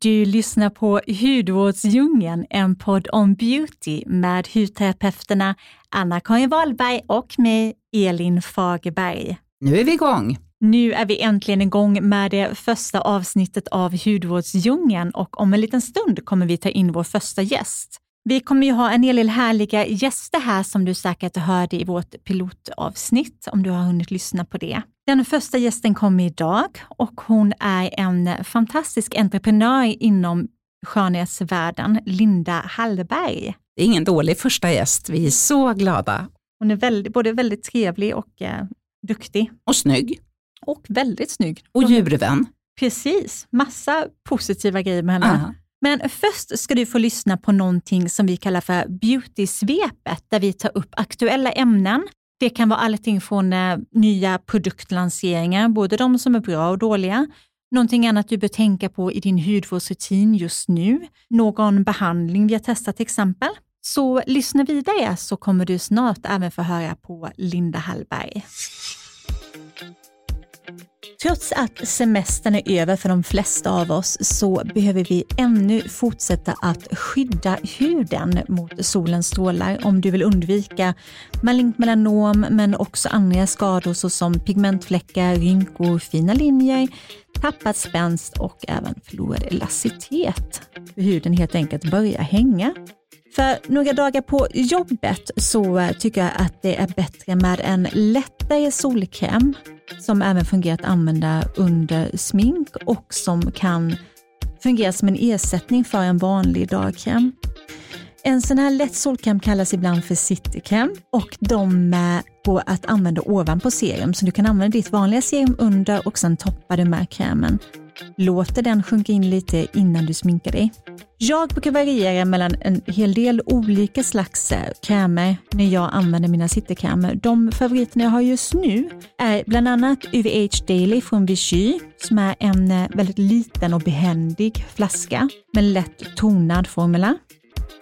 Du lyssnar på Hudvårdsdjungeln, en podd om beauty med hudterapeuterna Anna-Karin Wahlberg och mig, Elin Fagerberg. Nu är vi igång. Nu är vi äntligen igång med det första avsnittet av Hudvårdsdjungeln och om en liten stund kommer vi ta in vår första gäst. Vi kommer ju ha en hel del härliga gäster här som du säkert hörde i vårt pilotavsnitt, om du har hunnit lyssna på det. Den första gästen kommer idag och hon är en fantastisk entreprenör inom skönhetsvärlden, Linda Hallberg. Det är ingen dålig första gäst, vi är så glada. Hon är väldigt, både väldigt trevlig och eh, duktig. Och snygg. Och väldigt snygg. Och djurvän. Precis, massa positiva grejer med henne. Uh -huh. Men först ska du få lyssna på någonting som vi kallar för Beauty-svepet, där vi tar upp aktuella ämnen. Det kan vara allting från eh, nya produktlanseringar, både de som är bra och dåliga, någonting annat du bör tänka på i din hudvårdsrutin just nu, någon behandling vi har testat till exempel. Så lyssna vidare så kommer du snart även få höra på Linda Hallberg. Trots att semestern är över för de flesta av oss så behöver vi ännu fortsätta att skydda huden mot solens strålar om du vill undvika malignt melanom men också andra skador såsom pigmentfläckar, rynkor, fina linjer, tappad spänst och även förlorad elasticitet. Huden helt enkelt börjar hänga. För några dagar på jobbet så eh, tycker jag att det är bättre med en lättare solkräm som även fungerar att använda under smink och som kan fungera som en ersättning för en vanlig dagkräm. En sån här lätt solkräm kallas ibland för citykräm och de går att använda ovanpå serum. Så du kan använda ditt vanliga serum under och sen toppar du med krämen. Låter den sjunka in lite innan du sminkar dig. Jag brukar variera mellan en hel del olika slags eh, krämer när jag använder mina citykrämer. De favoriterna jag har just nu är bland annat UVH Daily från Vichy som är en eh, väldigt liten och behändig flaska med lätt tonad formula.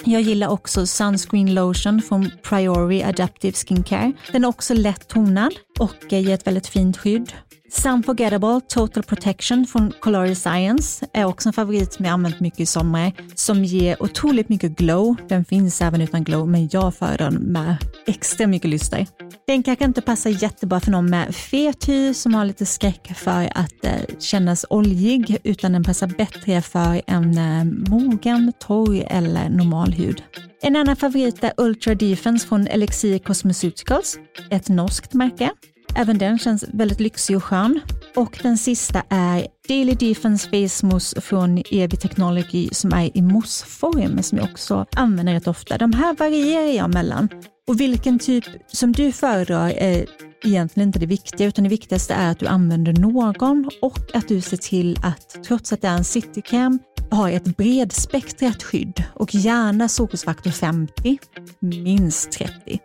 Jag gillar också Sunscreen Lotion från Priori Adaptive Skincare. Den är också lätt tonad och eh, ger ett väldigt fint skydd. Unforgettable Total Protection från Colori Science är också en favorit som jag använt mycket i sommar, som ger otroligt mycket glow. Den finns även utan glow, men jag föredrar den med extra mycket lyster. Den kanske inte passar jättebra för någon med fet hy som har lite skräck för att eh, kännas oljig, utan den passar bättre för en eh, mogen, torr eller normal hud. En annan favorit är Ultra Defense från Elixir Cosmeceuticals, ett norskt märke. Även den känns väldigt lyxig och skön. Och den sista är Daily Defense Face Mousse från Evi Technology som är i mousseform. som jag också använder rätt ofta. De här varierar jag mellan. Och vilken typ som du föredrar är egentligen inte det viktiga, utan det viktigaste är att du använder någon och att du ser till att trots att det är en citykräm har ett bredspektrat skydd och gärna solskyddsfaktor 50, minst 30.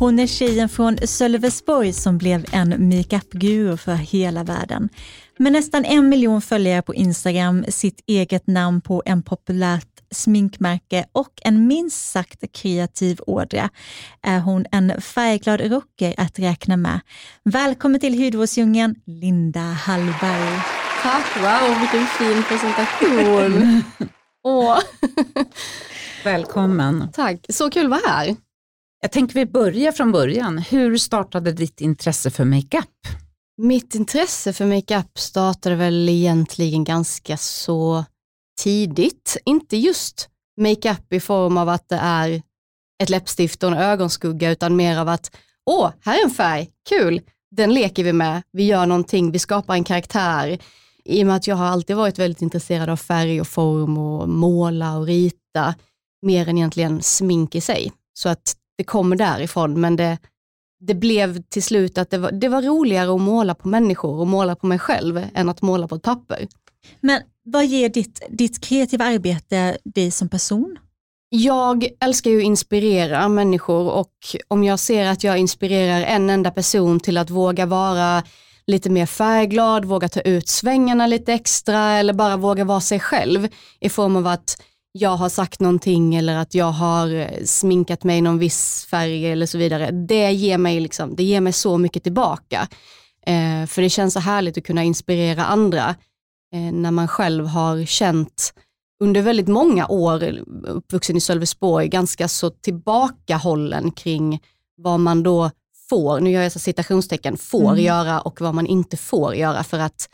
Hon är tjejen från Sölvesborg som blev en makeup-guru för hela världen. Med nästan en miljon följare på Instagram, sitt eget namn på en populärt sminkmärke och en minst sagt kreativ ådra är hon en färgglad rocker att räkna med. Välkommen till Hudvårdsdjungeln, Linda Hallberg. Tack, wow vilken fin presentation. Åh. Välkommen. Tack, så kul att vara här. Jag tänker vi börjar från början. Hur startade ditt intresse för makeup? Mitt intresse för makeup startade väl egentligen ganska så tidigt. Inte just makeup i form av att det är ett läppstift och en ögonskugga utan mer av att åh, här är en färg, kul, den leker vi med, vi gör någonting, vi skapar en karaktär. I och med att jag har alltid varit väldigt intresserad av färg och form och måla och rita, mer än egentligen smink i sig. Så att det kommer därifrån, men det, det blev till slut att det var, det var roligare att måla på människor och måla på mig själv än att måla på ett papper. Men vad ger ditt, ditt kreativa arbete dig som person? Jag älskar ju att inspirera människor och om jag ser att jag inspirerar en enda person till att våga vara lite mer färgglad, våga ta ut svängarna lite extra eller bara våga vara sig själv i form av att jag har sagt någonting eller att jag har eh, sminkat mig i någon viss färg eller så vidare. Det ger mig, liksom, det ger mig så mycket tillbaka. Eh, för det känns så härligt att kunna inspirera andra eh, när man själv har känt under väldigt många år, uppvuxen i Sölvesborg, ganska så tillbakahållen kring vad man då får, nu gör jag så citationstecken, får mm. göra och vad man inte får göra för att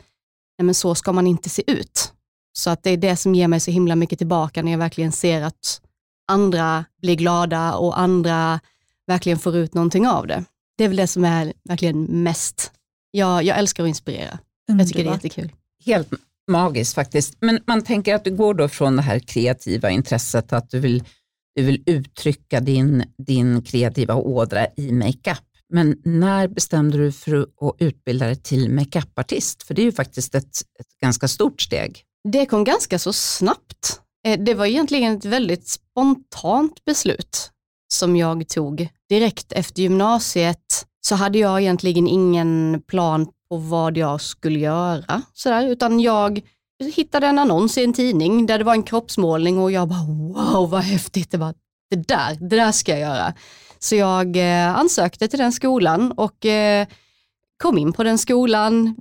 nej men så ska man inte se ut. Så att det är det som ger mig så himla mycket tillbaka när jag verkligen ser att andra blir glada och andra verkligen får ut någonting av det. Det är väl det som är verkligen mest, jag, jag älskar att inspirera. Mm, jag tycker det är jättekul. Helt magiskt faktiskt. Men man tänker att du går då från det här kreativa intresset, att du vill, du vill uttrycka din, din kreativa ådra i makeup. Men när bestämde du för att utbilda dig till makeupartist? För det är ju faktiskt ett, ett ganska stort steg. Det kom ganska så snabbt. Eh, det var egentligen ett väldigt spontant beslut som jag tog. Direkt efter gymnasiet så hade jag egentligen ingen plan på vad jag skulle göra, sådär, utan jag hittade en annons i en tidning där det var en kroppsmålning och jag bara wow vad häftigt, det, var, det, där, det där ska jag göra. Så jag eh, ansökte till den skolan och eh, kom in på den skolan.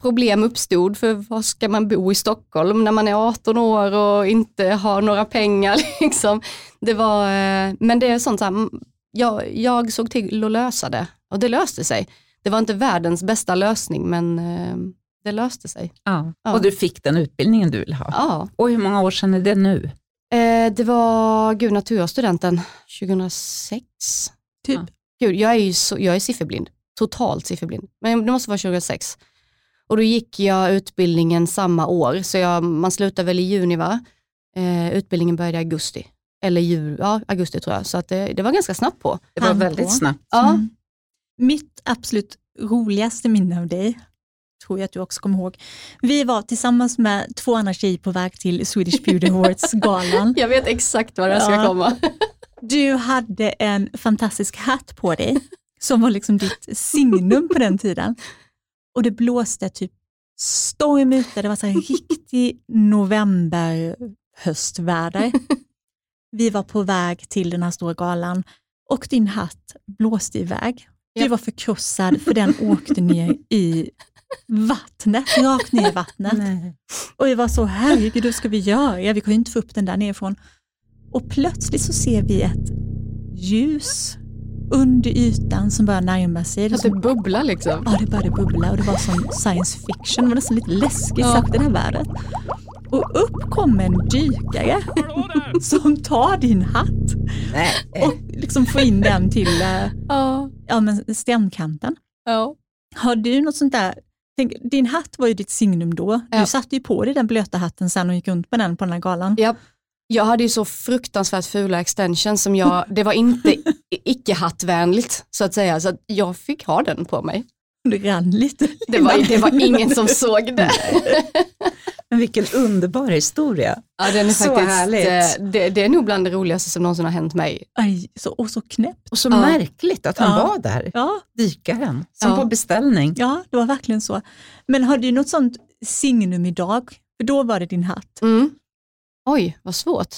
Problem uppstod för vad ska man bo i Stockholm när man är 18 år och inte har några pengar. Liksom. Det var, eh, men det är sånt här, jag, jag såg till att lösa det och det löste sig. Det var inte världens bästa lösning men eh, det löste sig. Ja. ja. Och du fick den utbildningen du ville ha. Ja. Och hur många år sedan är det nu? Eh, det var Gud naturstudenten 2006. Typ. Ja. Gud, jag är ju så, jag är sifferblind. Totalt sifferblind. Men det måste vara 2006. Och då gick jag utbildningen samma år, så jag, man slutar väl i juni va? Eh, utbildningen började i augusti. Eller jul, ja, augusti tror jag. Så att det, det var ganska snabbt på. Det var väldigt snabbt. Ja. Mm. Mitt absolut roligaste minne av dig tror jag att du också kommer ihåg. Vi var tillsammans med två andra tjejer på väg till Swedish Beauty Awards-galan. jag vet exakt var det ska komma. du hade en fantastisk hatt på dig som var liksom ditt signum på den tiden. Och det blåste typ storm ute, det var så här riktig november höstväder. Vi var på väg till den här stora galan och din hatt blåste iväg. Du var förkrossad för den åkte ner i vattnet, rakt ner i vattnet. Nej. Och vi var så, herregud, hur ska vi göra? Vi kan ju inte få upp den där nerifrån. Och plötsligt så ser vi ett ljus under ytan som börjar närma sig. Att det bubblar liksom? Ja, det började bubbla och det var som science fiction. Det var nästan lite läskigt ja. sagt det här vädret. Och upp kommer en dykare som tar din hatt Nej. och liksom får in den till äh, ja. Ja, men stenkanten. Ja. Har du något sånt där Tänk, din hatt var ju ditt signum då. Du satte ju på dig den blöta hatten sen och gick runt med den på den här galan. Ja. Jag hade ju så fruktansvärt fula extensions som jag, det var inte icke-hattvänligt så att säga, så att jag fick ha den på mig. Det rann lite. Det var, det var ingen som såg det. Men vilken underbar historia. Ja, den är så faktiskt, härligt. Eh, det, det, är nog bland det roligaste som någonsin har hänt mig. Aj, så, och så knäppt. Och så ja. märkligt att han ja. var där, ja. dykaren, som ja. på beställning. Ja, det var verkligen så. Men har du något sånt signum idag? För då var det din hatt. Mm. Oj, vad svårt.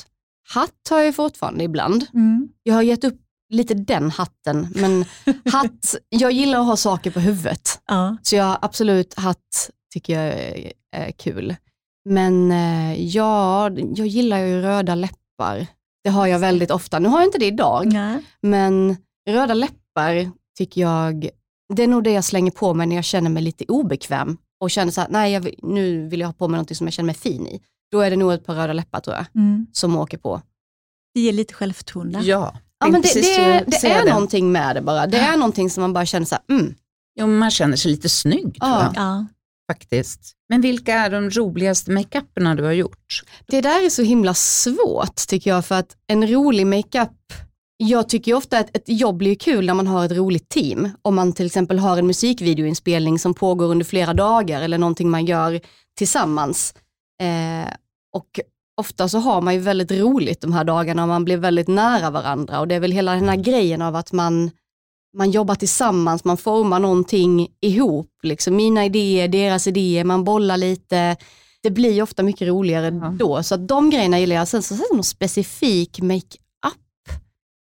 Hatt har jag fortfarande ibland. Mm. Jag har gett upp lite den hatten, men hatt, jag gillar att ha saker på huvudet. Ja. Så jag absolut hatt tycker jag är, är kul. Men eh, ja, jag gillar ju röda läppar. Det har jag väldigt ofta. Nu har jag inte det idag, Nej. men röda läppar tycker jag, det är nog det jag slänger på mig när jag känner mig lite obekväm och känner så här, nej jag, nu vill jag ha på mig något som jag känner mig fin i. Då är det nog ett par röda läppar tror jag, mm. som åker på. Det ger lite självförtroende. Ja, ja men det, det, det är det. någonting med det bara. Det är någonting som man bara känner så här, mm. Ja, man känner sig lite snygg ja. Ja faktiskt. Men vilka är de roligaste makeuperna du har gjort? Det där är så himla svårt tycker jag för att en rolig makeup jag tycker ofta att ett jobb blir kul när man har ett roligt team. Om man till exempel har en musikvideoinspelning som pågår under flera dagar eller någonting man gör tillsammans. Eh, och ofta så har man ju väldigt roligt de här dagarna och man blir väldigt nära varandra och det är väl hela den här grejen av att man man jobbar tillsammans, man formar någonting ihop. Liksom. Mina idéer, deras idéer, man bollar lite. det blir ofta mycket roligare Ja. då. Så att de grejerna gillar jag. Sen så sen någon specifik make-up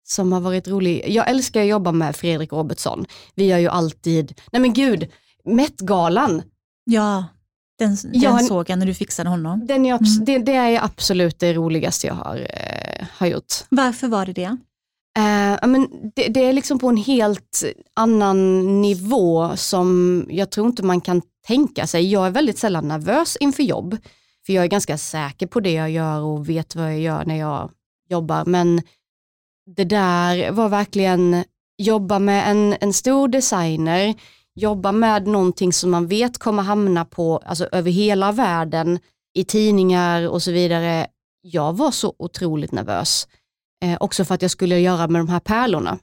som har varit rolig. Jag älskar att jobba med Fredrik Robertsson. Vi gör ju alltid, nej men gud, Met-galan. Ja, den, den Ja, en- såg jag när du fixade honom. Den är Mm. det, det är absolut det roligaste jag har, eh, har gjort. Varför var det det? Eh, men det, det är liksom på en helt annan nivå som jag tror inte man kan tänka sig. Jag är väldigt sällan nervös inför jobb, för jag är ganska säker på det jag gör och vet vad jag gör när jag jobbar. Men det där var verkligen jobba med en, en stor designer, jobba med någonting som man vet kommer hamna på, alltså över hela världen, i tidningar och så vidare. Jag var så otroligt nervös. Eh, också för att jag skulle göra med de här pärlorna.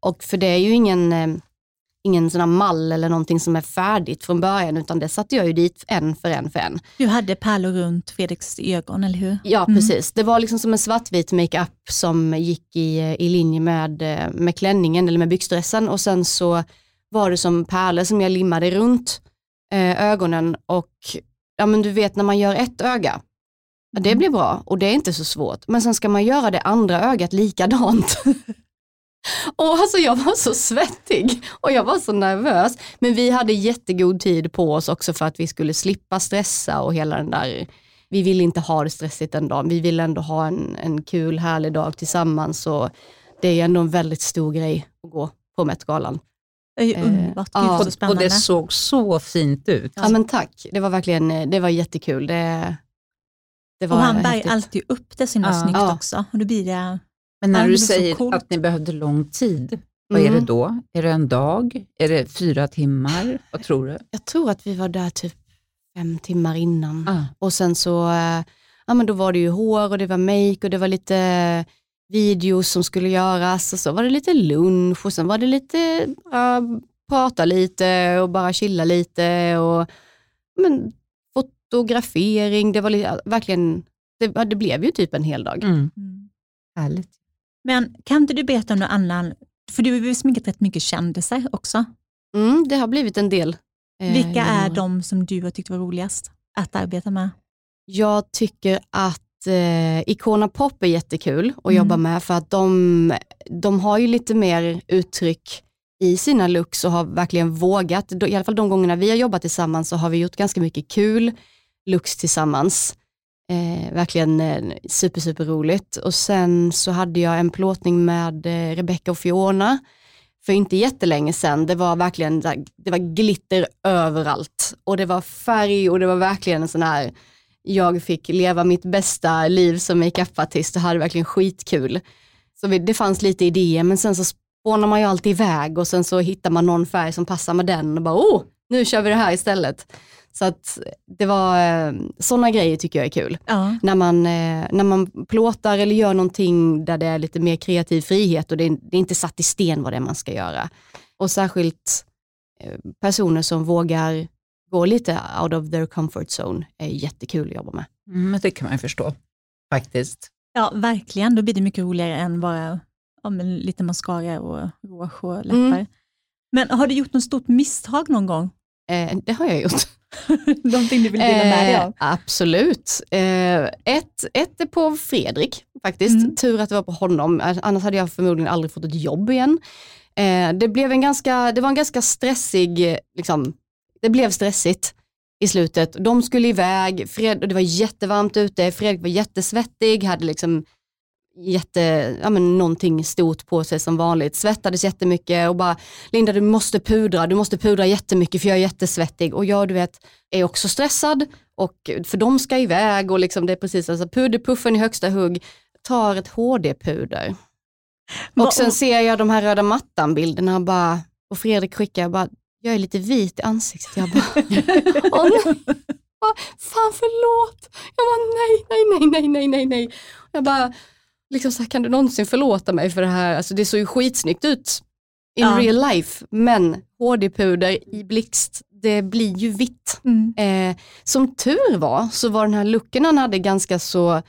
Och för det är ju ingen, eh, ingen sån mall eller någonting som är färdigt från början, utan det satte jag ju dit en för en för en. Du hade pärlor runt Fredriks ögon, eller hur? Ja, Mm. precis. Det var liksom som en svartvit makeup som gick i, i linje med, eh, med klänningen eller med byxdressen och sen så var det som pärlor som jag limmade runt eh, ögonen och ja men du vet när man gör ett öga, ja, det blir bra och det är inte så svårt, men sen ska man göra det andra ögat likadant. och alltså jag var så svettig och jag var så nervös, men vi hade jättegod tid på oss också för att vi skulle slippa stressa och hela den där vi ville inte ha det stressigt en dag, vi ville ändå ha en, en kul härlig dag tillsammans och det är ändå en väldigt stor grej att gå på Met-galan. Det är ju Eh, underbart, ja. Gud, så Och, och spännande. det såg så fint ut. Ja men tack, det var verkligen, eh, det var jättekul. Det, det var och han bär alltid upp det så himla Ja. snyggt Ja. också. Och då blir det, Men när Ja, du säger coolt. att ni behövde lång tid, vad är Mm. det då? Är det en dag? Är det fyra timmar? Vad tror du? Jag tror att vi var där typ fem timmar innan. Ah. Och sen så, eh, ja men då var det ju hår och det var make och det var lite videos som skulle göras och så var det lite lunch och sen var det lite, ja, prata lite och bara chilla lite och men, fotografering, det var li- verkligen, det, det blev ju typ en hel dag. Mm. mm. Härligt. Men kan inte du berätta om någon annan, för du har ju sminkat rätt mycket kändisar också. Mm, det har blivit en del. eh, Vilka är de som du har tyckt var roligast att arbeta med? Jag tycker att eh, Icona Pop är jättekul att Mm. jobba med för att de, de har ju lite mer uttryck i sina looks och har verkligen vågat, i alla fall de gångerna vi har jobbat tillsammans så har vi gjort ganska mycket kul looks tillsammans. Eh, verkligen eh, super, super roligt. Och sen så hade jag en plåtning med eh, Rebecca och Fiona för inte jättelänge sedan. Det var verkligen det var glitter överallt och det var färg och det var verkligen en sån här jag fick leva mitt bästa liv som makeupartist och hade verkligen skitkul. Så det fanns lite idéer men sen så spånar man ju alltid iväg och sen så hittar man någon färg som passar med den och bara oh, nu kör vi det här istället. Så att det var, eh, sådana grejer tycker jag är kul. Ja. När man, eh, när man plåtar eller gör någonting där det är lite mer kreativ frihet och det är, det är inte satt i sten vad det är man ska göra. Och särskilt eh, personer som vågar gå lite out of their comfort zone är jättekul att jobba med. Mm, men det kan man ju förstå, faktiskt. ja, verkligen. Då blir det mycket roligare än bara ja, lite mascara och rouge och läppar. Mm. Men har du gjort något stort misstag någon gång? Eh, det har jag gjort. Någonting du vill dela med dig Eh, av? absolut. Eh, ett, ett är på Fredrik faktiskt. Mm. Tur att det var på honom, Eh, annars hade jag förmodligen aldrig fått ett jobb igen. Eh, det, blev en ganska, det var en ganska stressig, eh, liksom, det blev stressigt i slutet. De skulle iväg, Fred, och det var jättevarmt ute, Fredrik var jättesvettig, hade liksom jätte, ja men någonting stort på sig som vanligt, svettades jättemycket och bara Linda du måste pudra, du måste pudra jättemycket för jag är jättesvettig. Och jag du vet är också stressad och för de ska iväg och liksom det är precis alltså puderpuffen i högsta hugg, tar ett HD-puder. Och sen ser jag de här röda mattan-bilderna bara, och Fredrik skickar bara, jag är lite vit i ansiktet. Jag bara, åh nej, fan förlåt. Jag bara nej, nej, nej, nej, nej, nej, nej. Jag bara, liksom så här, kan du någonsin förlåta mig för det här? Alltså det såg ju skitsnyggt ut in Ja. real life, men HD-puder i blixt, det blir ju vitt. Mm. Eh, som tur var så var den här looken han hade ganska så,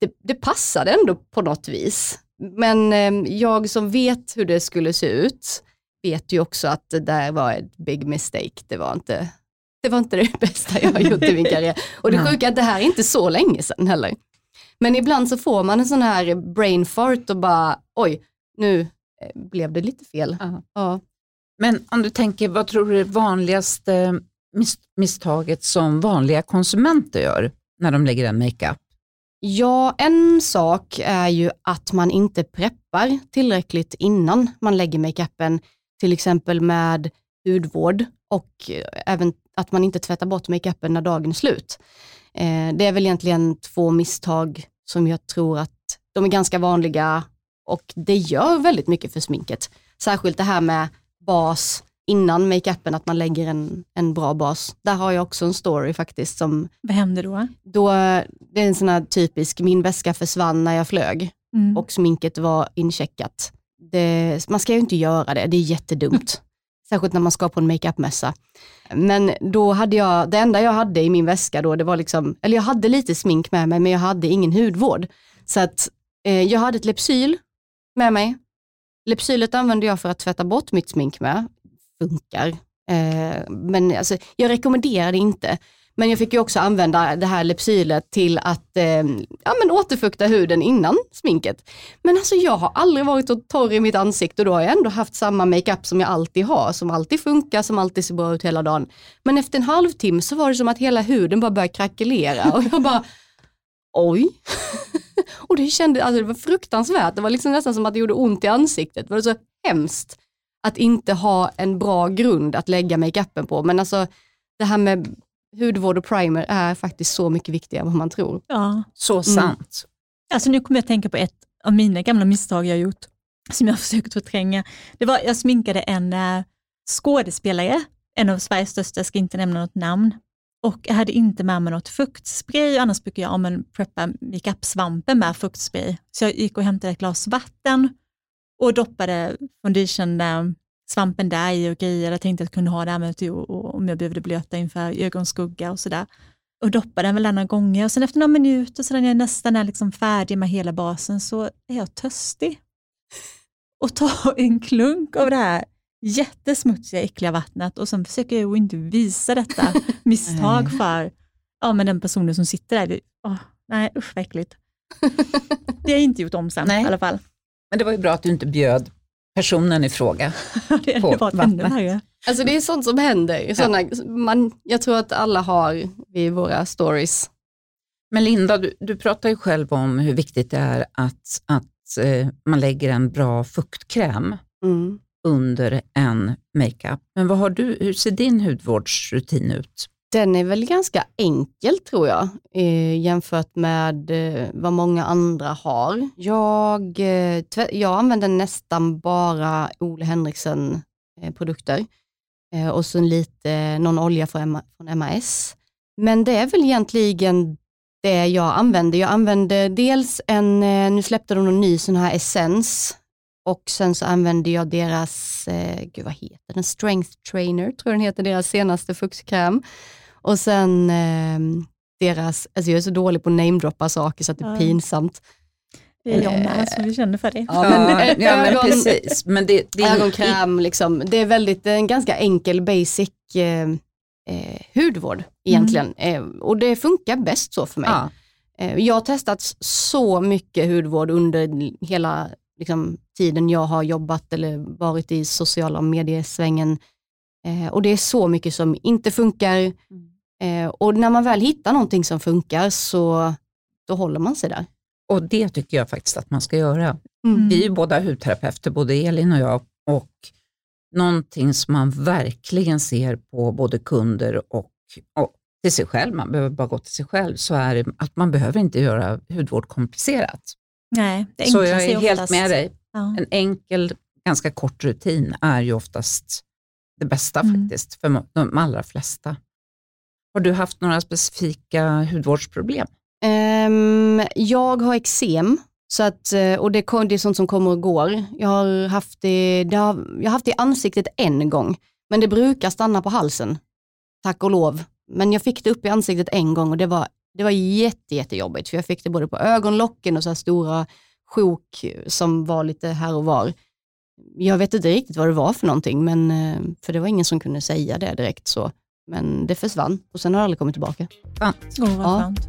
det, det passade ändå på något vis. Men eh, jag som vet hur det skulle se ut, vet ju också att det där var ett big mistake. Det var inte, det var inte det bästa jag har gjort i min karriär. Och det sjuka är att det här är inte så länge sedan heller. Men ibland så får man en sån här brain fart och bara, oj, nu eh, blev det lite fel. Ja. Ja. Men om du tänker, vad tror du är det vanligaste mis- misstaget som vanliga konsumenter gör när de lägger en makeup? Ja, en sak är ju att man inte preppar tillräckligt innan man lägger makeupen, till exempel med hudvård och eh, även att man inte tvättar bort makeupen när dagen är slut. Eh, det är väl egentligen två misstag som jag tror att de är ganska vanliga och det gör väldigt mycket för sminket. Särskilt det här med bas innan makeupen, att man lägger en, en bra bas. Där har jag också en story faktiskt som Vad hände då? då, det är en sån här typisk, min väska försvann när jag flög Mm. och sminket var incheckat. Det, man ska ju inte göra det, det är jättedumt. Särskilt när man ska på en makeupmässa. Men då hade jag, det enda jag hade i min väska då, det var liksom, eller jag hade lite smink med mig men jag hade ingen hudvård. Så att eh, jag hade ett Lypsyl med mig. Lypsylet använde jag för att tvätta bort mitt smink med. Funkar. Eh, men alltså, jag rekommenderar det inte. Men jag fick ju också använda det här Lypsylet till att eh, ja, men återfukta huden innan sminket. Men alltså jag har aldrig varit så torr i mitt ansikte och då har jag ändå haft samma makeup som jag alltid har, som alltid funkar, som alltid ser bra ut hela dagen. Men efter en halvtimme så var det som att hela huden bara började krackelera och jag bara, oj. och det kändes alltså det var fruktansvärt, det var liksom nästan som att det gjorde ont i ansiktet. Det var så hemskt att inte ha en bra grund att lägga makeupen på. Men alltså det här med hudvård och primer är faktiskt så mycket viktigare än vad man tror. Ja. Så sant. Alltså nu kommer jag att tänka på ett av mina gamla misstag jag gjort, som jag har försökt förtränga. Det var, jag sminkade en eh, skådespelare, en av Sveriges största, jag ska inte nämna något namn, och jag hade inte med mig något fuktspray, annars brukar jag ja, preppa makeup-svampen med fuktspray. Så jag gick och hämtade ett glas vatten och doppade foundation eh, svampen där i och grejer. Jag tänkte att jag kunde ha det här med och, om jag behövde blöta inför ögonskugga och sådär. Och doppade den väl några gånger och sen efter några minuter så när jag nästan är liksom färdig med hela basen så är jag törstig. Och tar en klunk av det här jättesmutsiga, äckliga vattnet och sen försöker jag inte visa detta misstag för ja, men den personen som sitter där. Åh, nej, usch vad äckligt. Det har jag inte gjort om sen Nej. i alla fall. Men det var ju bra att du inte bjöd personen i fråga. Det På vattnet. Alltså det är sånt som händer. Såna, man, jag tror att alla har i våra stories. Men Linda, du, du pratar ju själv om hur viktigt det är att, att eh, man lägger en bra fuktkräm Mm. under en makeup. Men vad har du, hur ser din hudvårdsrutin ut? Den är väl ganska enkel tror jag, eh, jämfört med eh, vad många andra har. Jag, eh, jag använder nästan bara Ole Henriksen eh, produkter eh, och sen lite, eh, någon olja från, M- från MAS. Men det är väl egentligen det jag använder. Jag använder dels en, eh, nu släppte de någon ny sån här essens och sen så använder jag deras, eh, gud vad heter den, Strength Trainer tror jag den heter, deras senaste fuktkräm. Och sen eh, deras, alltså jag är så dålig på att namedroppa saker så att det är pinsamt. Det är jag med, så vi känner för det. Ja, men, ja, men precis. Men det, det, Ögonkräm, liksom. det är väldigt, en ganska enkel basic eh, eh, hudvård egentligen. Eh, och det funkar bäst så för mig. Ja, Eh, Jag har testat så mycket hudvård under hela liksom, tiden jag har jobbat eller varit i sociala mediesvängen. Eh, och det är så mycket som inte funkar. Eh, och när man väl hittar någonting som funkar så då håller man sig där. och det tycker jag faktiskt att man ska göra. Mm. Vi är ju båda hudterapeuter, både Elin och jag. Och någonting som man verkligen ser på både kunder och, och till sig själv, man behöver bara gå till sig själv, så är det att man behöver inte göra hudvård komplicerat. Nej, det Så jag är helt oftast- med dig. Ja. En enkel, ganska kort rutin är ju oftast det bästa Mm. faktiskt för de allra flesta. Har du haft några specifika hudvårdsproblem? Ehm, jag har eksem, så att, eh, och det, det är sånt som kommer och går. Jag har, haft det, det har, jag har haft det i ansiktet en gång, men det brukar stanna på halsen. Tack och lov. Men jag fick det upp i ansiktet en gång och det var, det var jätte, jättejobbigt, för jag fick det både på ögonlocken och så här stora sjok som var lite här och var. Jag vet inte riktigt vad det var för någonting, men, eh, för det var ingen som kunde säga det direkt så. Men det försvann och sen har det aldrig kommit tillbaka. Åh, vad Ja. skönt.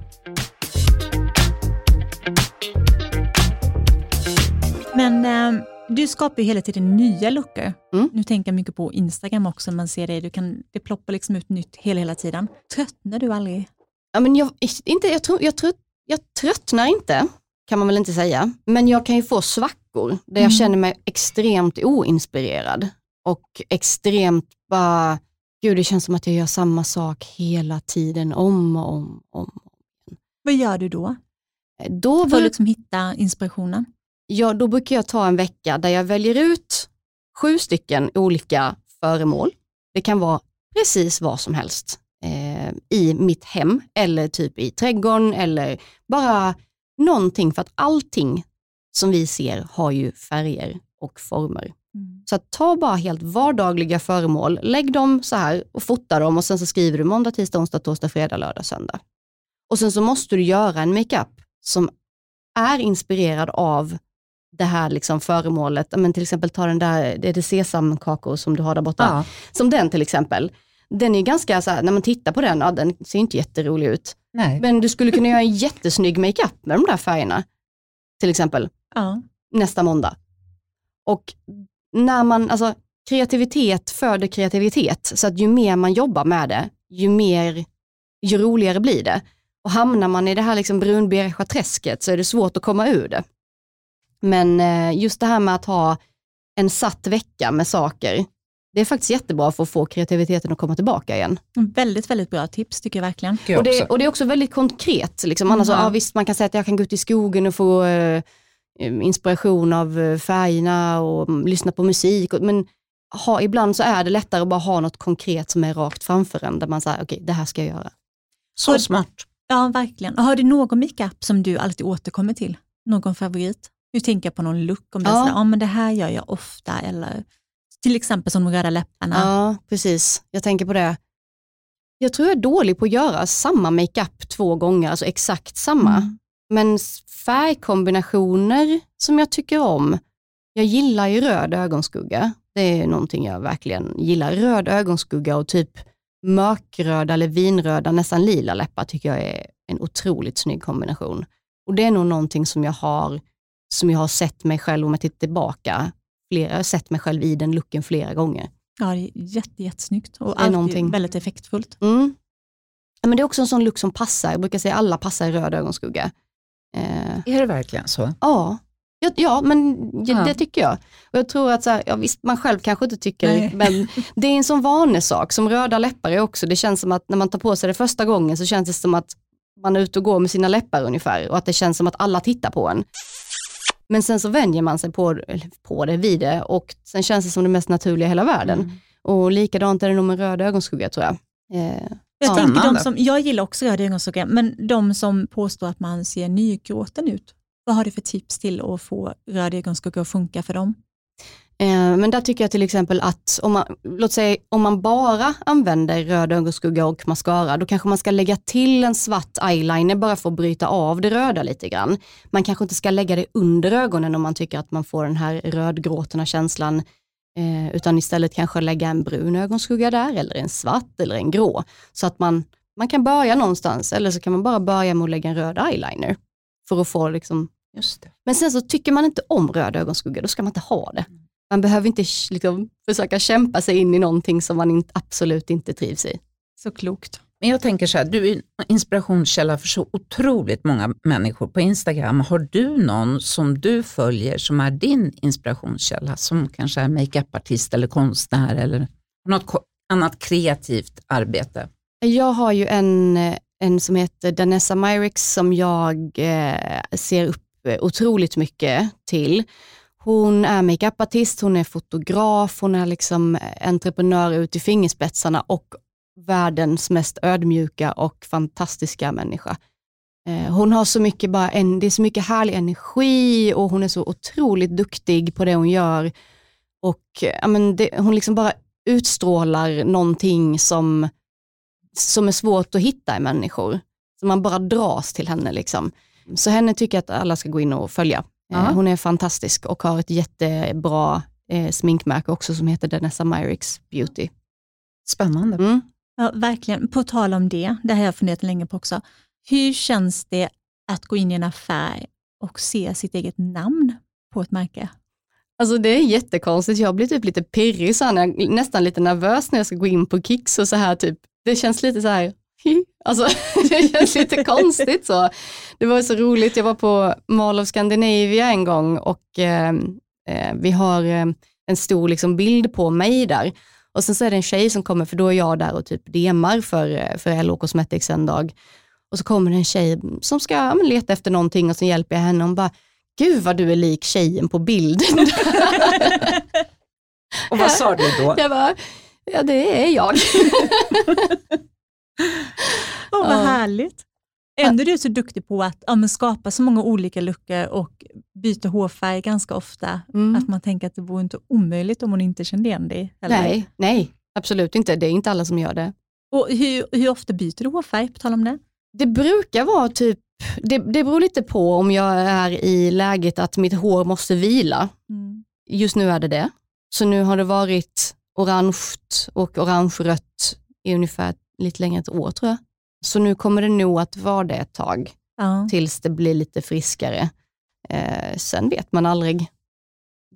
Men eh, du skapar ju hela tiden nya luckor. Mm. Nu tänker jag mycket på Instagram också, man ser det, du kan, det ploppar liksom ut nytt hela, hela tiden. Tröttnar du aldrig? Ja, men jag, inte, jag, tror, jag, tror, jag tröttnar inte, kan man väl inte säga. Men jag kan ju få svackor där jag Mm. känner mig extremt oinspirerad. Och extremt bara, gud det känns som att jag gör samma sak hela tiden, om och om. om. Vad gör du då? Då, För att liksom hitta inspirationen? ja, då brukar jag ta en vecka där jag väljer ut sju stycken olika föremål. Det kan vara precis vad som helst eh, i mitt hem eller typ i trädgården eller bara någonting för att allting som vi ser har ju färger och former. Så att ta bara helt vardagliga föremål, lägg dem så här och fota dem och sen så skriver du måndag, tisdag, onsdag, torsdag, fredag, lördag, söndag. Och sen så måste du göra en makeup som är inspirerad av det här liksom föremålet. Men till exempel ta den där, det är det sesamkakor som du har där borta. Ja. Som den till exempel. Den är ganska så här, när man tittar på den, ja, den ser inte jätterolig ut. Nej. Men du skulle kunna göra en jättesnygg makeup med de där färgerna. Till exempel Ja. nästa måndag. Och när man, alltså kreativitet föder kreativitet, så att ju mer man jobbar med det, ju mer, ju roligare blir det. Och hamnar man i det här liksom brunbeigea träsket så är det svårt att komma ur det. Men eh, just det här med att ha en satt vecka med saker, det är faktiskt jättebra för att få kreativiteten att komma tillbaka igen. Väldigt, väldigt bra tips tycker jag verkligen. Jag Och det, och det är också väldigt konkret. Liksom. Annars, Mm. ja, visst, man kan säga att jag kan gå ut i skogen och få eh, inspiration av eh, färgerna och lyssna på musik. Men ha, ibland så är det lättare att bara ha något konkret som är rakt framför en, där man säger okej, det här ska jag göra. Så smart. Ja, verkligen. Har du någon makeup som du alltid återkommer till? Någon favorit? Nu tänker jag på någon look, om det är Ja. sådär, ja men det här gör jag ofta, eller till exempel som de röda läpparna. Ja, precis. Jag tänker på det. Jag tror jag är dålig på att göra samma makeup två gånger, alltså exakt samma. Mm. Men färgkombinationer som jag tycker om. Jag gillar ju röd ögonskugga. Det är någonting jag verkligen gillar. Röd ögonskugga och typ mörkröda eller vinröda, nästan lila läppar tycker jag är en otroligt snygg kombination. Och det är nog någonting som jag har, som jag har sett mig själv, om jag tittar tillbaka, flera, jag har sett mig själv i den looken flera gånger. Ja, det är jätte, jättesnyggt och alltid någonting. väldigt effektfullt. Mm. Men det är också en sån look som passar. Jag brukar säga alla passar i röd ögonskugga. Eh, Är det verkligen så? ja. Ja, ja, men ja, det tycker jag. Och jag tror att så här, ja, visst, man själv kanske inte tycker Nej. men det är en sån vanesak. Som röda läppar är också. Det känns som att när man tar på sig det första gången så känns det som att man är ute och går med sina läppar ungefär och att det känns som att alla tittar på en. Men sen så vänjer man sig på, på det, vid det och sen känns det som det mest naturliga i hela världen. Mm. Och likadant är det nog med röd ögonskugga tror jag. Eh, Jag, Ja. tänker de som, jag gillar också röda ögonskugga, men de som påstår att man ser nygråten ut, vad har du för tips till att få röd ögonskugga att funka för dem? Eh, Men där tycker jag till exempel att om man, låt säga, om man bara använder röd ögonskugga och mascara, då kanske man ska lägga till en svart eyeliner bara för att bryta av det röda lite grann. Man kanske inte ska lägga det under ögonen om man tycker att man får den här rödgråtna känslan, eh, utan istället kanske lägga en brun ögonskugga där, eller en svart eller en grå. Så att man, man kan börja någonstans, eller så kan man bara börja med att lägga en röd eyeliner. För att få liksom Just det. men sen så tycker man inte om röd ögonskugga, då ska man inte ha det. Man behöver inte liksom, försöka kämpa sig in i någonting som man inte, absolut inte trivs i. Så klokt. Men jag tänker så här, du är en inspirationskälla för så otroligt många människor på Instagram. Har du någon som du följer som är din inspirationskälla, som kanske är makeupartist eller konstnär eller något annat kreativt arbete? Jag har ju en, en som heter Danessa Myricks som jag eh, ser upp otroligt mycket till. Hon är makeupartist, hon är fotograf, hon är liksom entreprenör ut i fingerspetsarna och världens mest ödmjuka och fantastiska människa. Eh, Hon har så mycket, bara en, det är så mycket härlig energi och hon är så otroligt duktig på det hon gör. Och eh, ja, men det, hon liksom bara utstrålar någonting som, som är svårt att hitta i människor. Så man bara dras till henne. Liksom. Så henne tycker jag att alla ska gå in och följa. Ja. Eh, Hon är fantastisk och har ett jättebra eh, sminkmärke också som heter Danessa Myrix Beauty. Spännande. Mm. Ja, verkligen. På tal om det, det har jag funderat länge på också. Hur känns det att gå in i en affär och se sitt eget namn på ett märke? Alltså det är jättekonstigt, jag blir typ lite pirrig, så här, nästan lite nervös när jag ska gå in på Kicks och så här typ, det känns lite så här, alltså det känns lite konstigt så. Det var så roligt, jag var på Mall of Scandinavia en gång och eh, eh vi har eh, en stor liksom, bild på mig där. Och sen så är det en tjej som kommer, för då är jag där och typ demar för, eh, för LO Cosmetics en dag. Och så kommer det en tjej som ska ja, leta efter någonting och så hjälper jag henne. och Hon bara, gud vad du är lik tjejen på bilden. och vad sa du då? Jag bara, ja det är jag. Åh, oh, vad härligt. Ändå är du så duktig på att ja, skapa så många olika luckor och byta hårfärg ganska ofta, mm. att man tänker att det vore inte omöjligt om hon inte kände igen dig. Eller? Nej, nej, absolut inte. Det är inte alla som gör det. Och hur, hur ofta byter du hårfärg, på tal om det? Det brukar vara typ, det, det beror lite på om jag är i läget att mitt hår måste vila. Mm. Just nu är det det. Så nu har det varit orange och orange-rött i ungefär lite längre än ett år tror jag. Så nu kommer det nog att vara det ett tag, ja. tills det blir lite friskare. Eh, sen vet man aldrig.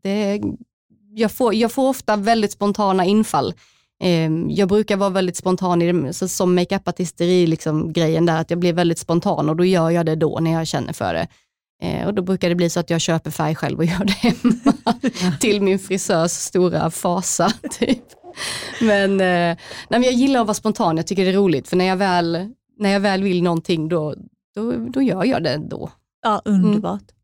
Det, jag, får, jag får ofta väldigt spontana infall. Eh, jag brukar vara väldigt spontan i det, så som makeupartisteri, liksom, grejen där, att jag blir väldigt spontan och då gör jag det då när jag känner för det. Eh, och då brukar det bli så att jag köper färg själv och gör det hemma till min frisörs stora fasa. Typ. Men, eh, nej, men jag gillar att vara spontan, jag tycker det är roligt, för när jag väl, när jag väl vill någonting då, då, då gör jag det då. Ja, underbart. Mm.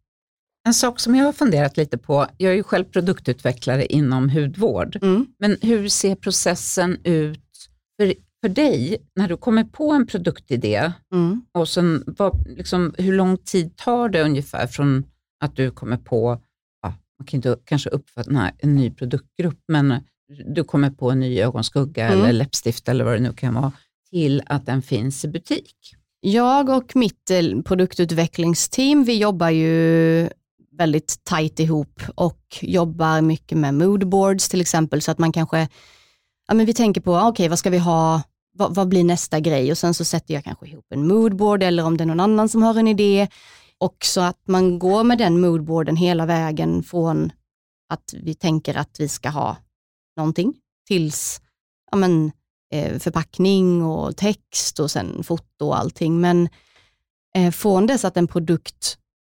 En sak som jag har funderat lite på, jag är ju själv produktutvecklare inom hudvård, mm. men hur ser processen ut för, för dig när du kommer på en produktidé? Mm. Och sen, vad, liksom, hur lång tid tar det ungefär från att du kommer på, ja, man kan inte kanske uppfatta en ny produktgrupp, men du kommer på en ny ögonskugga mm. eller läppstift eller vad det nu kan vara, till att den finns i butik? Jag och mitt eh, produktutvecklingsteam, vi jobbar ju väldigt tajt ihop och jobbar mycket med moodboards till exempel, så att man kanske, ja men vi tänker på, ah, okej okay, vad ska vi ha, vad, vad, blir nästa grej? Och sen så sätter jag kanske ihop en moodboard eller om det är någon annan som har en idé. Och så att man går med den moodboarden hela vägen från att vi tänker att vi ska ha någonting tills ja men, Eh, förpackning och text och sen foto och allting. Men eh, från dess att en produkt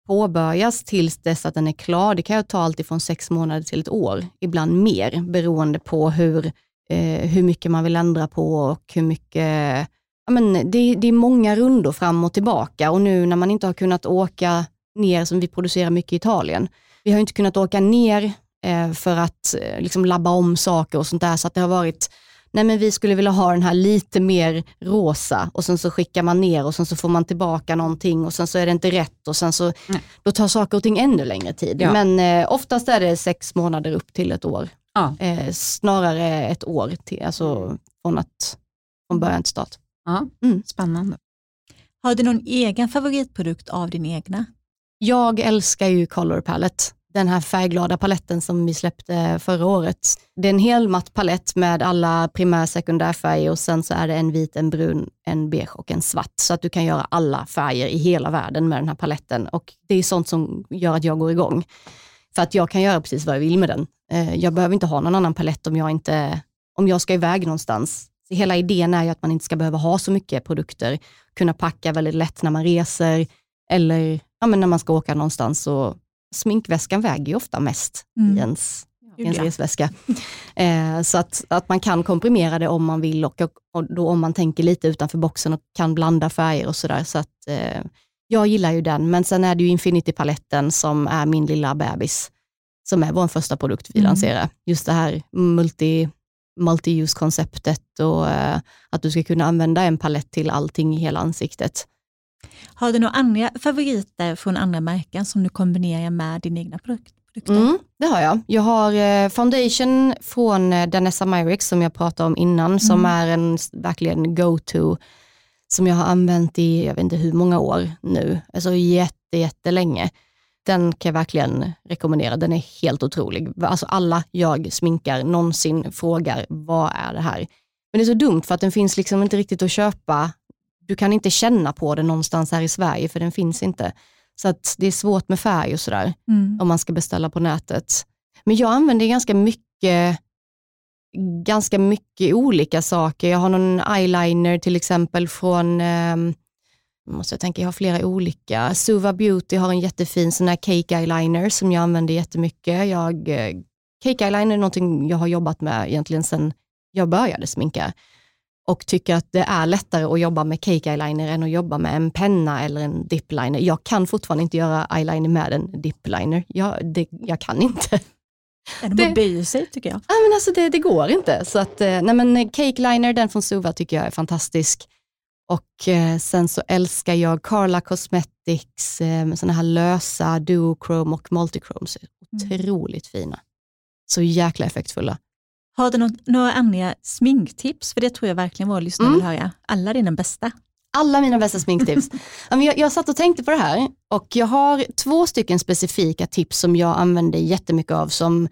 påbörjas tills dess att den är klar, det kan ju ta allt ifrån sex månader till ett år, ibland mer, beroende på hur, eh, hur mycket man vill ändra på och hur mycket Ja, men det, det är många rundor fram och tillbaka och nu när man inte har kunnat åka ner, som vi producerar mycket i Italien, vi har inte kunnat åka ner eh, för att eh, liksom labba om saker och sånt där, så att det har varit nej men vi skulle vilja ha den här lite mer rosa och sen så skickar man ner och sen så får man tillbaka någonting och sen så är det inte rätt och sen så, nej. då tar saker och ting ännu längre tid. Ja. Men eh, oftast är det sex månader upp till ett år. Ja. Eh, snarare ett år, till, alltså från, att, från början till start. Ja, mm. Spännande. Har du någon egen favoritprodukt av din egna? Jag älskar ju Color Palette den här färgglada paletten som vi släppte förra året. Det är en hel matt palett med alla primär och sekundärfärger och sen så är det en vit, en brun, en beige och en svart. Så att du kan göra alla färger i hela världen med den här paletten och det är sånt som gör att jag går igång. För att jag kan göra precis vad jag vill med den. Eh, jag behöver inte ha någon annan palett om jag, inte, om jag ska iväg någonstans. Så hela idén är ju att man inte ska behöva ha så mycket produkter, kunna packa väldigt lätt när man reser eller ja, men när man ska åka någonstans och sminkväskan väger ju ofta mest mm. i ens, i ens resväska. Eh, så att, att man kan komprimera det om man vill och, och då om man tänker lite utanför boxen och kan blanda färger och sådär. Så att, eh, jag gillar ju den, men sen är det ju Infinity-paletten som är min lilla bebis, som är vår första produkt vi mm. lanserar. Just det här multi, multi-use-konceptet och eh, att du ska kunna använda en palett till allting i hela ansiktet. Har du några andra favoriter från andra märken som du kombinerar med din egna produkt? Mm, det har jag. Jag har eh, foundation från eh, Danessa Myrix som jag pratade om innan, mm. som är en verkligen go-to, som jag har använt i, jag vet inte hur många år nu, alltså jätte, jättelänge. Den kan jag verkligen rekommendera, den är helt otrolig. Alltså alla jag sminkar någonsin frågar, vad är det här? Men det är så dumt för att den finns liksom inte riktigt att köpa. Du kan inte känna på den någonstans här i Sverige för den finns inte. Så att det är svårt med färg och sådär Mm. om man ska beställa på nätet. Men jag använder ganska mycket ganska mycket olika saker. Jag har någon eyeliner till exempel från, eh, måste jag tänka, jag har flera olika. Suva Beauty har en jättefin sån här cake eyeliner som jag använder jättemycket. Jag, eh, cake eyeliner är någonting jag har jobbat med egentligen sedan jag började sminka och tycker att det är lättare att jobba med cake eyeliner än att jobba med en penna eller en dip liner. Jag kan fortfarande inte göra eyeliner med en dip liner. Jag, det, jag kan inte. De Det- böjer sig tycker jag. Ja, men alltså det, det går inte. Så att, eh, nej men Cake Liner, den från Suva tycker jag är fantastisk. Och eh, sen så älskar jag Carla Cosmetics, eh, med såna här lösa duochrome och multichromes. Otroligt fina. Så jäkla effektfulla. Har du något, några andra sminktips? För det tror jag verkligen våra lyssnare Mm. vill höra. Alla dina bästa. Alla mina bästa sminktips. Jag, jag satt och tänkte på det här och jag har två stycken specifika tips som jag använder jättemycket av som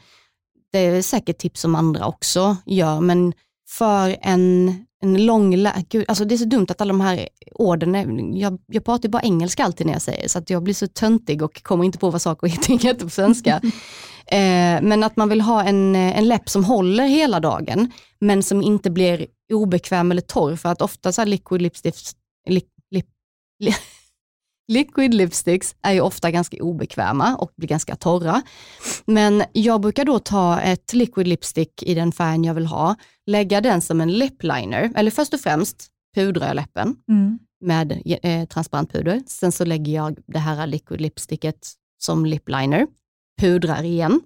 det är säkert tips som andra också gör, men för en, en lång, lä- gud, alltså det är så dumt att alla de här orden, jag, jag pratar ju bara engelska alltid när jag säger så att jag blir så töntig och kommer inte på vad saker heter på svenska. eh, men att man vill ha en, en läpp som håller hela dagen, men som inte blir obekväm eller torr, för att ofta så här liquid lipsticks, lip, lip, li, liquid lipsticks är ju ofta ganska obekväma och blir ganska torra. Men jag brukar då ta ett liquid lipstick i den färgen jag vill ha, lägga den som en lip liner, eller först och främst pudrar jag läppen Mm. med eh, transparent puder. Sen så lägger jag det här liquid lipsticket som lip liner, pudrar igen.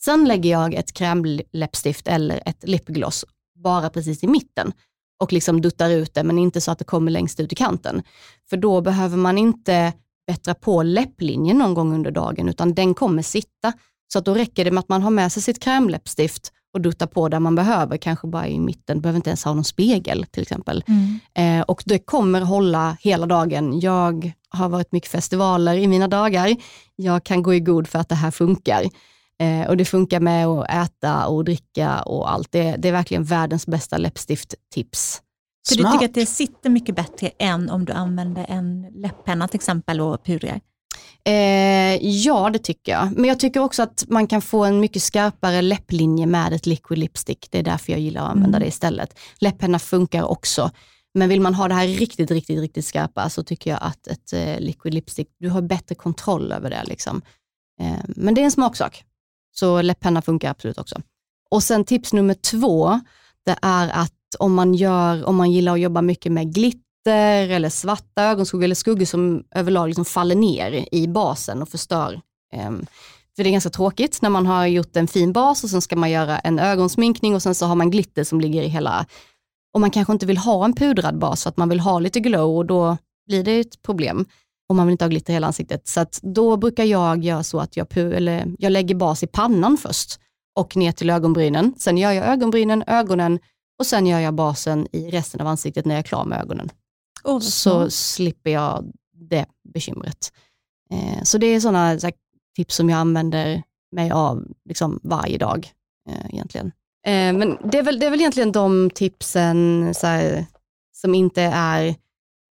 Sen lägger jag ett krämläppstift eller ett lipgloss bara precis i mitten och liksom duttar ut det, men inte så att det kommer längst ut i kanten. För då behöver man inte bättra på läpplinjen någon gång under dagen, utan den kommer sitta. Så att då räcker det med att man har med sig sitt krämläppstift och duttar på där man behöver, kanske bara i mitten, behöver inte ens ha någon spegel till exempel. Mm. Eh, och det kommer hålla hela dagen. Jag har varit mycket festivaler i mina dagar. Jag kan gå i god för att det här funkar. Eh, och det funkar med att äta och dricka och allt. Det, det är verkligen världens bästa läppstift-tips. Så du tycker att det sitter mycket bättre än om du använder en läpppenna till exempel och pudrar? Eh, ja, det tycker jag. Men jag tycker också att man kan få en mycket skarpare läpplinje med ett liquid lipstick. Det är därför jag gillar att använda Mm. det istället. Läpppenna funkar också. Men vill man ha det här riktigt, riktigt, riktigt skarpa så tycker jag att ett eh, liquid lipstick, du har bättre kontroll över det. Liksom. Eh, men det är en smaksak. Så läpppenna funkar absolut också. Och sen tips nummer två, det är att om man, gör, om man gillar att jobba mycket med glitter eller svarta ögonskuggor eller skuggor som överlag liksom faller ner i basen och förstör. Ehm, för det är ganska tråkigt när man har gjort en fin bas och sen ska man göra en ögonsminkning och sen så har man glitter som ligger i hela, och man kanske inte vill ha en pudrad bas för att man vill ha lite glow och då blir det ett problem. Och man vill inte ha glitter i hela ansiktet. Så att då brukar jag göra så att jag, eller jag lägger bas i pannan först och ner till ögonbrynen. Sen gör jag ögonbrynen, ögonen och sen gör jag basen i resten av ansiktet när jag är klar med ögonen. Oh, Så smart. slipper jag det bekymret. Eh, så det är sådana tips som jag använder mig av liksom, varje dag eh, egentligen. Eh, men det är, väl, det är väl egentligen de tipsen här, som inte är,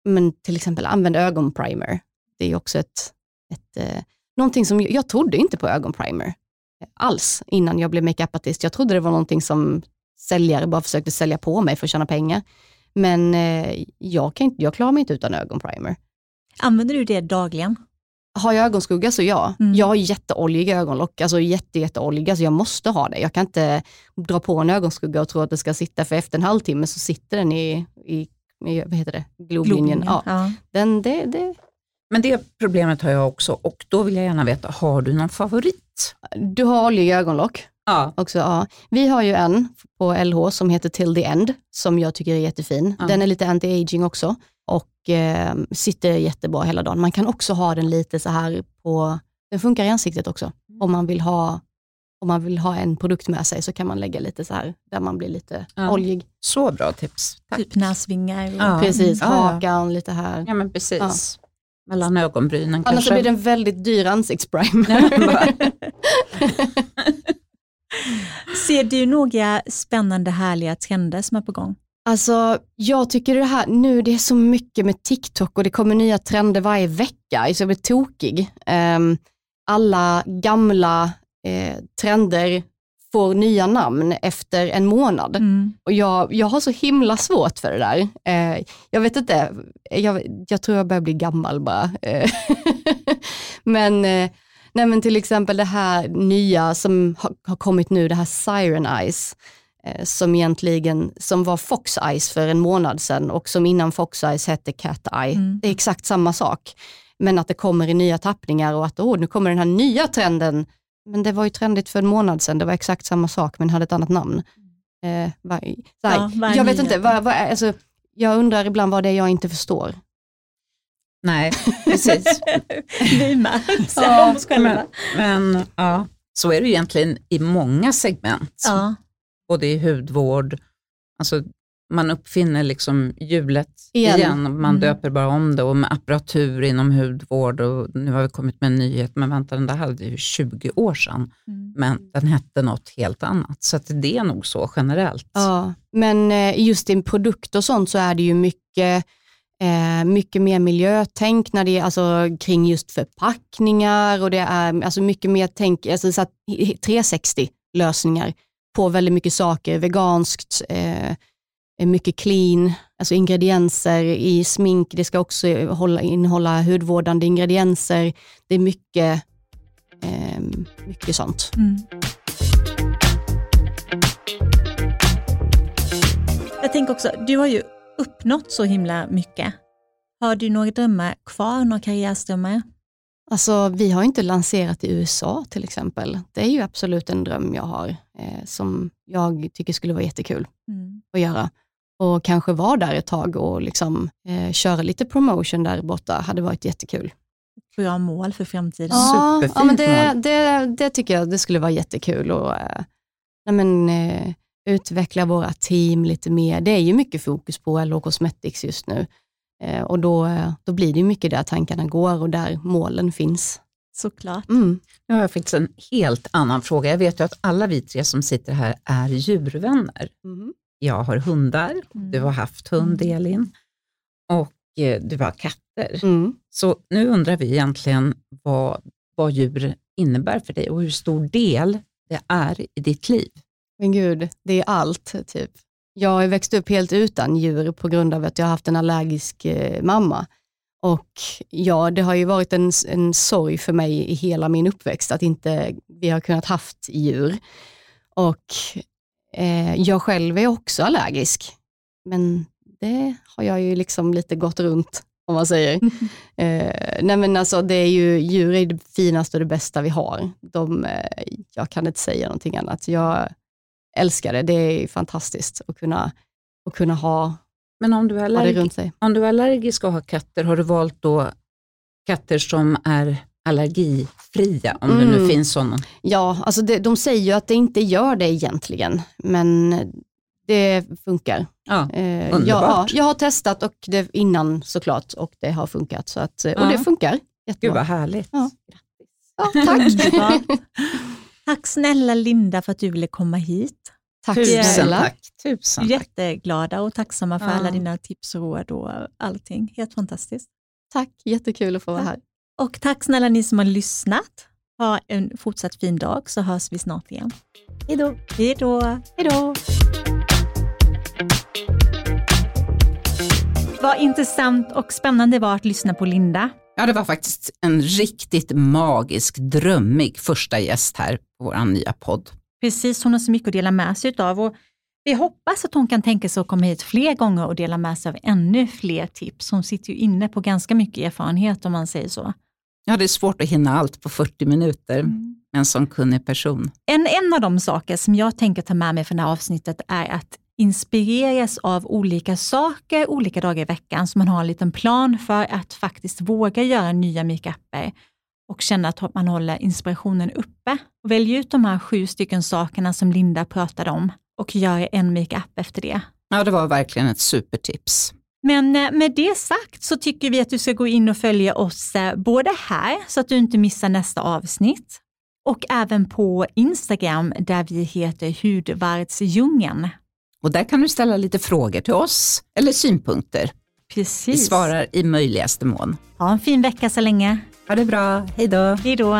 men till exempel använd ögonprimer. Det är också ett, ett, eh, någonting som, jag trodde inte på ögonprimer eh, alls innan jag blev makeupartist. Jag trodde det var någonting som säljare bara försökte sälja på mig för att tjäna pengar. Men eh, jag, kan inte, jag klarar mig inte utan ögonprimer. Använder du det dagligen? Har jag ögonskugga så ja. Mm. Jag har jätteoljiga ögonlock, alltså jätte, jätteoljiga, så jag måste ha det. Jag kan inte dra på en ögonskugga och tro att det ska sitta, för efter en halvtimme så sitter den i, i, i vad heter det, globlinjen. Globlinjen, Ja, ja. den, det, det, Men det problemet har jag också och då vill jag gärna veta, har du någon favorit? du har oljiga ögonlock Ja. också. Ja. Vi har ju en på LH som heter Till the End, som jag tycker är jättefin. Ja. Den är lite anti-aging också och eh, sitter jättebra hela dagen. Man kan också ha den lite så här på, den funkar i ansiktet också. Om man vill ha om man vill ha en produkt med sig så kan man lägga lite så här, där man blir lite Ja. oljig. Så bra tips. Tack. Typ näsvingar. Ja. Precis, hakan lite här. Ja men precis. Mellan ögonbrynen Annars kanske. så blir det en väldigt dyr ansiktsprimer. Ser du några spännande härliga trender som är på gång? Alltså, jag tycker det här, nu det är så mycket med TikTok och det kommer nya trender varje vecka, så jag blir tokig. Um, alla gamla eh, trender får nya namn efter en månad. Mm. Och jag, jag har så himla svårt för det där. Eh, jag vet inte, jag, jag, tror jag börjar bli gammal bara. Eh, men, eh, nej men till exempel det här nya som har, har kommit nu, det här Siren Eyes eh, som egentligen som var Fox Eyes för en månad sedan och som innan Fox Eyes hette Cat Eye. Mm. Det är exakt samma sak. Men att det kommer i nya tappningar och att oh, nu kommer den här nya trenden men det var ju trendigt för en månad sedan, det var exakt samma sak men hade ett annat namn. Eh, var, ja, jag vet inte, vad, vad, alltså, jag undrar ibland vad det är jag inte förstår. Nej, precis. Vi med, ja, men, men, ja, så är det egentligen i många segment. Ja. Både i hudvård, alltså man uppfinner liksom hjulet igen. igen. Man mm. döper bara om det och med apparatur inom hudvård och nu har vi kommit med en nyhet, men vänta den där hade ju 20 år sedan, mm. men den hette något helt annat. Så det är nog så generellt. Ja, men eh, just i produkt och sånt så är det ju mycket eh, mycket mer miljötänk när det är, alltså, kring just förpackningar och det är alltså, mycket mer tänk, alltså, 360 lösningar på väldigt mycket saker, veganskt, eh, mycket clean, alltså ingredienser i smink. Det ska också hålla, innehålla hudvårdande ingredienser. Det är mycket, eh, mycket sånt. Mm. Jag tänker också, du har ju uppnått så himla mycket. Har du några drömmar kvar, några karriärsdrömmar? Alltså, vi har inte lanserat i USA till exempel. Det är ju absolut en dröm jag har, eh, som jag tycker skulle vara jättekul mm. att göra och kanske vara där ett tag och liksom, eh, köra lite promotion där borta hade varit jättekul. Bra mål för framtiden. Ja, Superfint ja men det. Det, det tycker jag det skulle vara jättekul och eh, nej men, eh, utveckla våra team lite mer. Det är ju mycket fokus på LO Cosmetics just nu eh, och då, då blir det mycket där tankarna går och där målen finns. Såklart. Mm. Nu har jag faktiskt en helt annan fråga. Jag vet ju att alla vi tre som sitter här är djurvänner. Mm jag har hundar, mm. du har haft hund mm. Elin och eh, du har katter. Mm. Så nu undrar vi egentligen vad, vad djur innebär för dig och hur stor del det är i ditt liv. Men gud, det är allt. typ. Jag har växt upp helt utan djur på grund av att jag har haft en allergisk eh, mamma. Och ja, det har ju varit en, en sorg för mig i hela min uppväxt att inte vi har kunnat haft djur. Och Eh, jag själv är också allergisk, men det har jag ju liksom lite gått runt om man säger. eh, nej men alltså, det är ju, djur är det finaste och det bästa vi har. De, eh, jag kan inte säga någonting annat. Jag älskar det. Det är fantastiskt att kunna, att kunna ha, men om du är allergisk, runt sig. Om du är allergisk och har katter, har du valt då katter som är allergifria, om mm. det nu mm. finns sådana? Ja, alltså det, de säger ju att det inte gör det egentligen, men det funkar. Ja, eh, underbart. Ja, jag har testat och det, innan såklart och det har funkat. Så att, och det funkar jättebra. Gud vad härligt. Ja. Ja, tack. tack snälla Linda för att du ville komma hit. Tack Tusen tack. Tusen tack. Jätteglada och tacksamma för ja. alla dina tips och råd och allting. Helt fantastiskt. Tack, jättekul att få vara här. Och tack snälla ni som har lyssnat. Ha en fortsatt fin dag så hörs vi snart igen. Hej då. Hej då. Hej då. Vad intressant och spännande det var att lyssna på Linda. Ja, det var faktiskt en riktigt magisk, drömmig första gäst här på vår nya podd. Precis, hon har så mycket att dela med sig av. Och vi hoppas att hon kan tänka sig att komma hit fler gånger och dela med sig av ännu fler tips. Hon sitter ju inne på ganska mycket erfarenhet om man säger så. Ja, det är svårt att hinna allt på 40 minuter mm. med en sån kunnig person. En, en av de saker som jag tänker ta med mig från det här avsnittet är att inspireras av olika saker olika dagar i veckan, så man har en liten plan för att faktiskt våga göra nya makeuper och känna att man håller inspirationen uppe. Välj ut de här sju stycken sakerna som Linda pratade om och gör en makeup efter det. Ja, det var verkligen ett supertips. Men eh, med det sagt så tycker vi att du ska gå in och följa oss eh, både här så att du inte missar nästa avsnitt och även på Instagram där vi heter Hudvärdsdjungeln. Och där kan du ställa lite frågor till oss eller synpunkter. Precis. Vi svarar i möjligaste mån. Ha en fin vecka så länge. Ha det bra, hej då. Hej då.